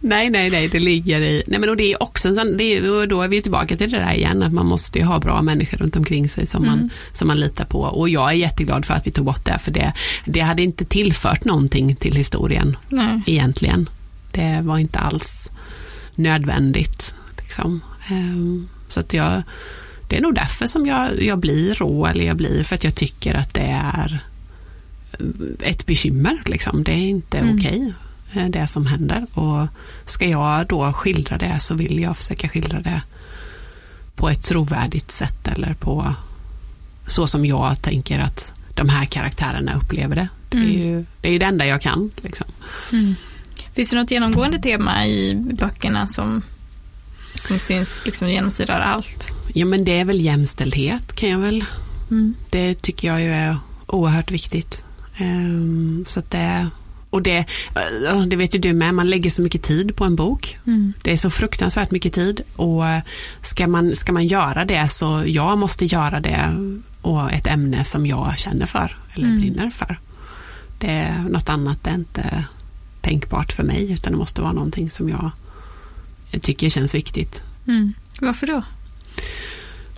nej, nej, nej, det ligger i, nej men och det är också en sån, det är, då är vi tillbaka till det där igen, att man måste ju ha bra människor runt omkring sig som, mm. man, som man litar på. Och jag är jätteglad för att vi tog bort det, för det, det hade inte tillfört någonting till historien Nej. egentligen. Det var inte alls nödvändigt. Liksom. Ehm, så att jag, det är nog därför som jag, jag blir rå, eller jag blir för att jag tycker att det är ett bekymmer. Liksom. Det är inte mm. okej. Eh, det som händer. Och ska jag då skildra det så vill jag försöka skildra det på ett trovärdigt sätt eller på så som jag tänker att de här karaktärerna upplever det. Det är mm. ju det, är det enda jag kan. Liksom. Mm. Finns det något genomgående tema i böckerna som, som syns liksom genomsyrar allt? Ja men det är väl jämställdhet kan jag väl. Mm. Det tycker jag ju är oerhört viktigt. Um, så att det och det, det vet ju du med, man lägger så mycket tid på en bok. Mm. Det är så fruktansvärt mycket tid och ska man, ska man göra det så jag måste göra det och ett ämne som jag känner för eller mm. brinner för. Det är något annat det är inte tänkbart för mig utan det måste vara någonting som jag tycker känns viktigt. Mm. Varför då?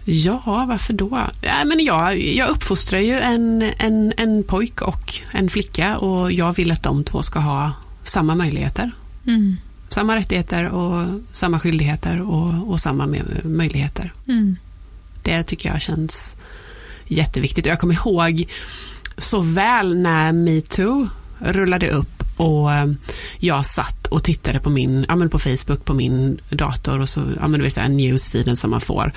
Ja, varför då? Ja, men jag, jag uppfostrar ju en, en, en pojk och en flicka och jag vill att de två ska ha samma möjligheter. Mm. Samma rättigheter och samma skyldigheter och, och samma möjligheter. Mm. Det tycker jag känns jätteviktigt. Jag kommer ihåg så väl när metoo rullade upp och eh, jag satt och tittade på min, ja men på Facebook på min dator och så, ja men du vet newsfeeden som man får.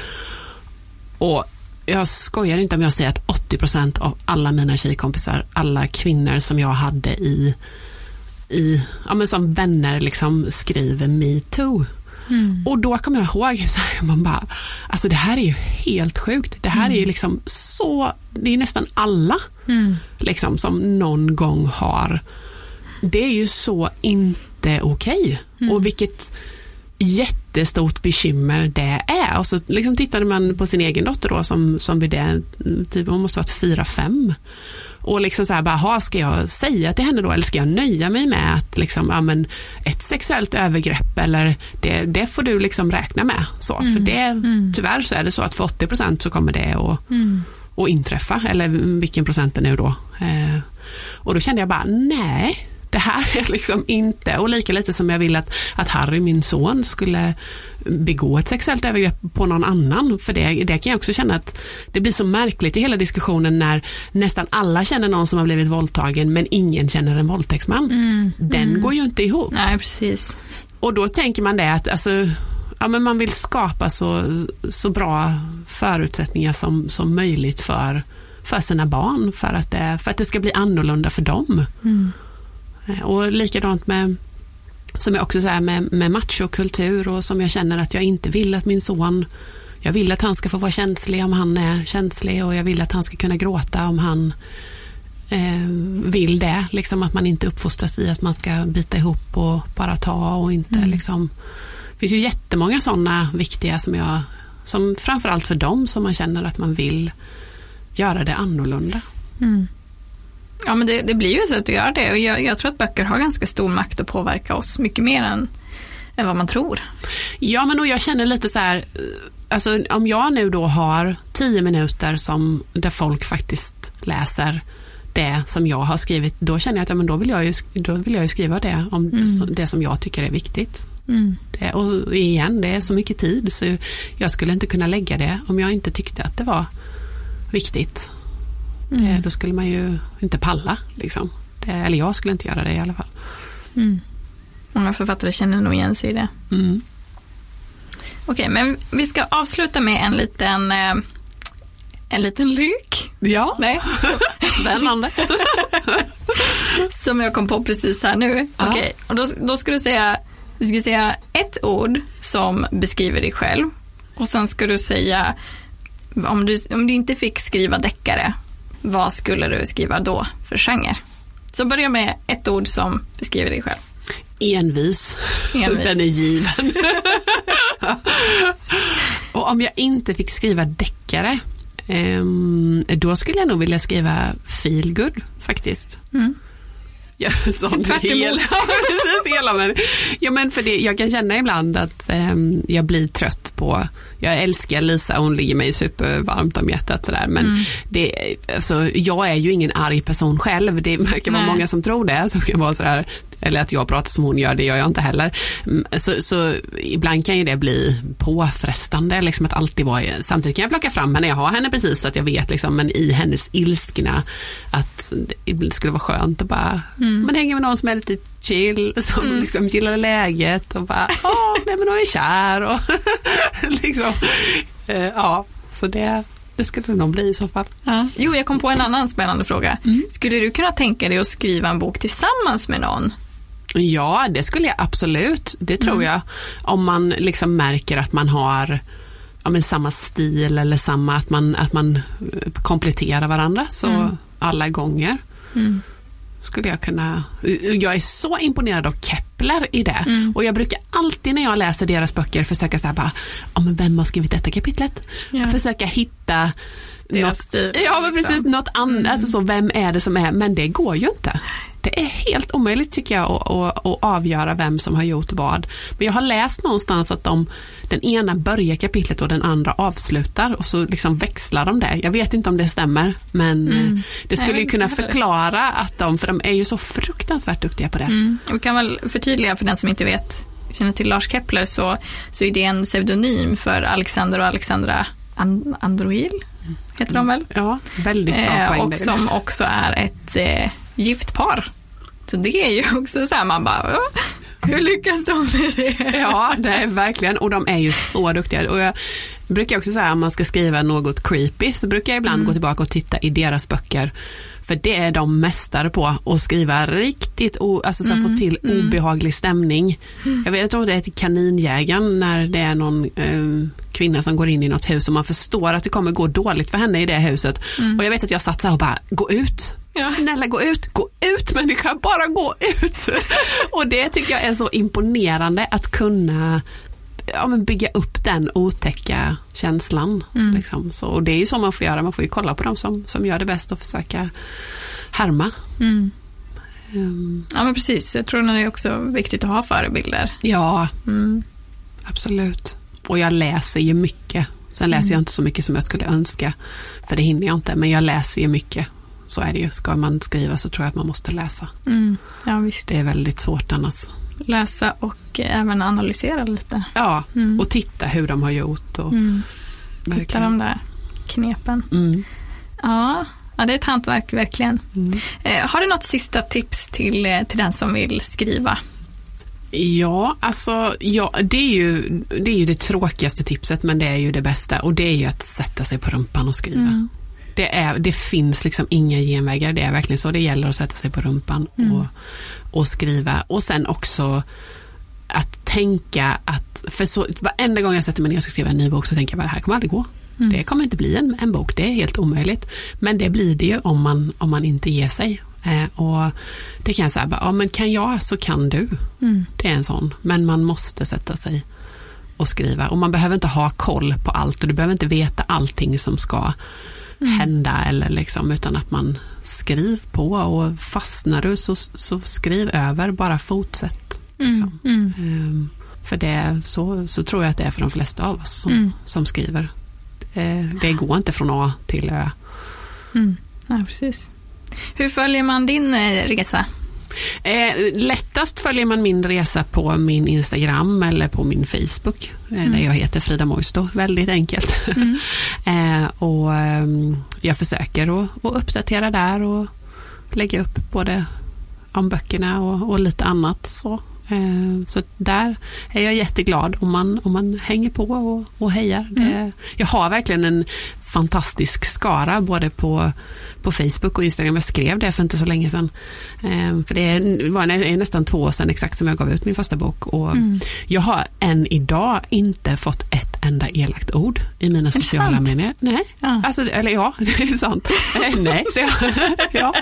Och jag skojar inte om jag säger att 80% av alla mina tjejkompisar, alla kvinnor som jag hade i, i ja men som vänner liksom skriver metoo. Mm. Och då kommer jag ihåg så här, man bara, alltså det här är ju helt sjukt. Det här mm. är ju liksom så, det är nästan alla mm. liksom som någon gång har. Det är ju så inte okej. Okay. Och vilket jättestort bekymmer det är. Och så liksom tittade man på sin egen dotter då som, som vid det, typ, hon måste ha varit fyra, fem. Och liksom så här, bara, ska jag säga till henne då eller ska jag nöja mig med att liksom, ja, men ett sexuellt övergrepp eller det, det får du liksom räkna med. Så, mm. För det, mm. tyvärr så är det så att för 80% så kommer det att, mm. att inträffa, eller vilken procent det nu då. Eh, och då kände jag bara, nej, det här är liksom inte, och lika lite som jag vill att, att Harry, min son, skulle begå ett sexuellt övergrepp på någon annan. För det, det kan jag också känna att det blir så märkligt i hela diskussionen när nästan alla känner någon som har blivit våldtagen men ingen känner en våldtäktsman. Mm, Den mm. går ju inte ihop. Nej, precis. Och då tänker man det att alltså, ja, men man vill skapa så, så bra förutsättningar som, som möjligt för, för sina barn för att, det, för att det ska bli annorlunda för dem. Mm. Och likadant med som jag också säger med, med machokultur och som jag känner att jag inte vill att min son jag vill att han ska få vara känslig om han är känslig och jag vill att han ska kunna gråta om han eh, vill det. Liksom att man inte uppfostras i att man ska bita ihop och bara ta och inte mm. liksom. Det finns ju jättemånga sådana viktiga som jag, som framförallt för dem som man känner att man vill göra det annorlunda. Mm. Ja, men det, det blir ju så att du gör det och jag, jag, tror att böcker har ganska stor makt att påverka oss mycket mer än, än vad man tror. Ja, men och jag känner lite så här, alltså om jag nu då har tio minuter som, där folk faktiskt läser det som jag har skrivit, då känner jag att ja, men då, vill jag ju, då vill jag skriva det om mm. det som jag tycker är viktigt. Mm. Det, och igen, det är så mycket tid så jag skulle inte kunna lägga det om jag inte tyckte att det var viktigt. Mm. Eh, då skulle man ju inte palla. Liksom. Det, eller jag skulle inte göra det i alla fall. Mm. Många författare känner nog igen sig i det. Mm. Okej, men vi ska avsluta med en liten eh, en liten lek. Ja, Nej. *laughs* spännande. *laughs* som jag kom på precis här nu. Ja. Okej, och då, då ska du säga, du ska säga ett ord som beskriver dig själv. Och sen ska du säga, om du, om du inte fick skriva deckare, vad skulle du skriva då för genre? Så börja med ett ord som beskriver dig själv. Envis. Envis. *laughs* Den är given. *laughs* och om jag inte fick skriva deckare, um, då skulle jag nog vilja skriva feelgood faktiskt. Mm. *laughs* Ja, Tvärt hela, hela men, ja, men för det, jag kan känna ibland att um, jag blir trött på jag älskar Lisa, hon ligger mig supervarmt om hjärtat sådär. Men mm. det, alltså, jag är ju ingen arg person själv. Det verkar vara många som tror det. Som kan vara sådär, eller att jag pratar som hon gör, det gör jag inte heller. Mm, så, så ibland kan ju det bli påfrestande, liksom att alltid vara, samtidigt kan jag plocka fram henne, jag har henne precis så att jag vet liksom, men i hennes ilskna att det skulle vara skönt att bara, mm. man hänger med någon som är lite chill, som mm. liksom gillar läget och bara, åh, nej men hon är kär och *laughs* liksom, eh, ja, så det, det skulle det nog bli i så fall. Ja. Jo, jag kom på en annan spännande fråga. Mm. Skulle du kunna tänka dig att skriva en bok tillsammans med någon? Ja, det skulle jag absolut. Det tror mm. jag. Om man liksom märker att man har ja, men samma stil eller samma, att man, att man eh, kompletterar varandra så mm. alla gånger. Mm skulle jag kunna, jag är så imponerad av Kepler i det. Mm. Och jag brukar alltid när jag läser deras böcker försöka säga bara, ja men vem har skrivit detta kapitlet? Ja. Försöka hitta deras något, stil. ja men precis, liksom. något annat, mm. alltså så, vem är det som är, men det går ju inte. Det är helt omöjligt tycker jag att, att, att, avgöra vem som har gjort vad. Men jag har läst någonstans att de, den ena börjar kapitlet och den andra avslutar och så liksom växlar de det. Jag vet inte om det stämmer men mm. Eh, det skulle ju kunna förklara att de, för de är ju så fruktansvärt duktiga på det. Mm. Vi kan väl förtydliga för den som inte vet, känner till Lars Kepler så, så är det en pseudonym för Alexander och Alexandra And Androil, heter de väl? Ja, väldigt bra eh, poäng. Och som också är ett eh, gift par. Så det är ju *laughs* också så här, man bara, hur lyckas de med det? Ja, det är verkligen, och de är ju så duktiga. Och jag brukar också säga om man ska skriva något creepy så brukar jag ibland mm. gå tillbaka och titta i deras böcker. För det är de mästare på, att skriva riktigt, alltså så mm. få till mm. obehaglig stämning. Mm. Jag vet att det heter Kaninjägaren när det är någon eh, kvinna som går in i något hus och man förstår att det kommer gå dåligt för henne i det huset. Mm. Och jag vet att jag satt så här och bara, gå ut, Ja. Snälla gå ut, gå ut människa, bara gå ut. *laughs* och det tycker jag är så imponerande att kunna ja, men bygga upp den otäcka känslan. Mm. Liksom. Så, och det är ju så man får göra, man får ju kolla på dem som, som gör det bäst och försöka härma. Mm. Um. Ja men precis, jag tror det är också viktigt att ha förebilder. Ja, mm. absolut. Och jag läser ju mycket. Sen läser jag mm. inte så mycket som jag skulle önska, för det hinner jag inte, men jag läser ju mycket så är det ju. Ska man skriva så tror jag att man måste läsa. Mm. Ja, visst. Det är väldigt svårt annars. Läsa och även analysera lite. Ja, mm. och titta hur de har gjort. Och mm. Hitta de där knepen. Mm. Ja, ja, det är ett hantverk verkligen. Mm. Eh, har du något sista tips till, eh, till den som vill skriva? Ja, alltså ja, det, är ju, det är ju det tråkigaste tipset men det är ju det bästa och det är ju att sätta sig på rumpan och skriva. Mm det, är, det finns liksom inga genvägar, det är verkligen så. Det gäller att sätta sig på rumpan mm. och, och skriva. Och sen också att tänka att, för så, varenda gång jag sätter mig ner och ska skriva en ny bok så tänker jag att det här kommer aldrig gå. Mm. Det kommer inte bli en, en bok, det är helt omöjligt. Men det blir det om man, om man inte ger sig. Eh, och det kan jag säga, ja men kan jag så kan du. Mm. Det är en sån, men man måste sätta sig och skriva. Och man behöver inte ha koll på allt och du behöver inte veta allting som ska mm. hända eller liksom, utan att man skriver på och fastnar du så, så skriv över, bara fortsätt. Mm. Liksom. Mm. Um, för det, så, så tror jag att det är för de flesta av oss som, mm. som skriver. Det, det går inte från A till Ö. Mm. Ja, precis. Hur följer man din eh, resa? Eh, lättast följer man min resa på min Instagram eller på min Facebook eh, mm. där jag heter Frida Moisto, väldigt enkelt. Mm. *laughs* eh, och ehm, jag försöker att, att uppdatera där och lägga upp både om böckerna och, och lite annat. Så. Eh, så där är jag jätteglad om man, om man hänger på och, och hejar. Mm. Det, jag har verkligen en fantastisk skara både på, på Facebook och Instagram. Jag skrev det för inte så länge sedan. Eh, för det var nästan två år sedan exakt som jag gav ut min första bok. Och mm. Jag har än idag inte fått ett enda elakt ord i mina sociala medier. Nej, ja. Alltså, eller ja, *laughs* det är sant. Eh, nej, så jag, *laughs* ja.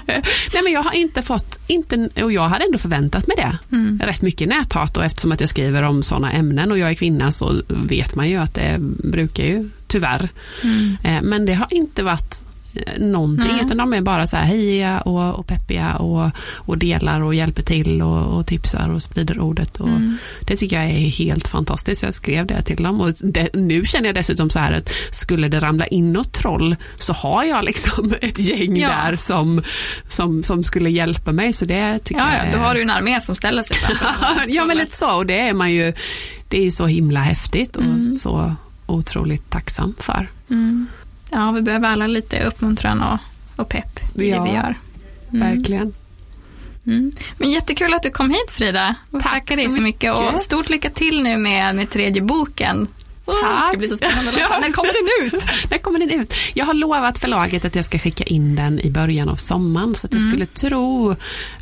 Nej, men jag har inte fått, inte, och jag hade ändå förväntat mig det. Mm. Rätt mycket näthat och eftersom att jag skriver om sådana ämnen och jag är kvinna så vet man ju att det brukar ju tyvärr. Mm. Eh, men det har inte varit eh, någonting, mm. utan de är bara så här hejiga och, och peppiga och, och delar och hjälper till och, och tipsar och sprider ordet. Och mm. Det tycker jag är helt fantastiskt. Jag skrev det till dem och det, nu känner jag dessutom så här att skulle det ramla in något troll så har jag liksom *laughs* ett gäng ja. där som, som, som skulle hjälpa mig. Så det tycker ja, jag är... Då har du en armé som ställer sig framför. *laughs* ja, men lite så och det är man ju, det är så himla häftigt och mm. så otroligt tacksam för. Mm. Ja, vi behöver alla lite uppmuntran och, och pepp i ja, det vi gör. Mm. Verkligen. Mm. Men jättekul att du kom hit Frida. Och Tack tackar dig så mycket. Och stort lycka till nu med, med tredje boken. Oh, det ska bli så spännande. *laughs* ja, när kommer den ut? när kommer den ut? Jag har lovat förlaget att jag ska skicka in den i början av sommaren. Så att jag mm. skulle tro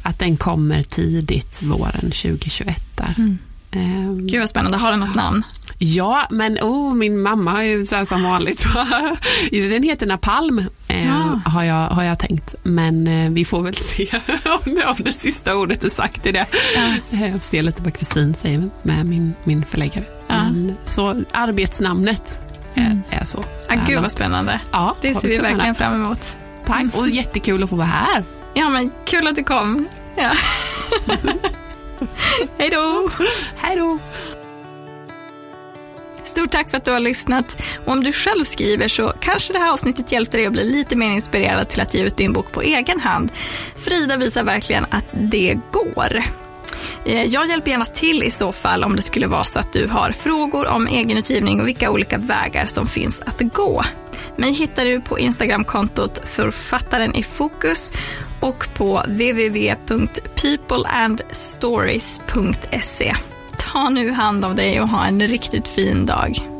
att den kommer tidigt våren 2021. Där. Mm. Um, Gud vad spännande. Har den något namn? Ja, men oh, min mamma har ju så som vanligt. *laughs* Den heter Napalm eh, ja. har, jag, har jag tänkt. Men eh, vi får väl se *laughs* om, om det sista ordet är sagt i det. Ja. Eh, jag ser lite vad Kristin säger med min, min förläggare. Ja. Men, så arbetsnamnet mm. är, så. så ah, gud vad spännande. Ja, det ser vi verkligen fram emot. Tack och jättekul att få vara här. Ja men kul att du kom. Ja. *laughs* Hej då! Hej då! Stort tack för att du har lyssnat. Och om du själv skriver så kanske det här avsnittet hjälpte dig att bli lite mer inspirerad till att ge ut din bok på egen hand. Frida visar verkligen att det går. Eh, jag hjälper gärna till i så fall om det skulle vara så att du har frågor om egenutgivning och vilka olika vägar som finns att gå. Mig hittar du på Instagramkontot Författaren i fokus och på www.peopleandstories.se. Ta nu hand om dig och ha en riktigt fin dag.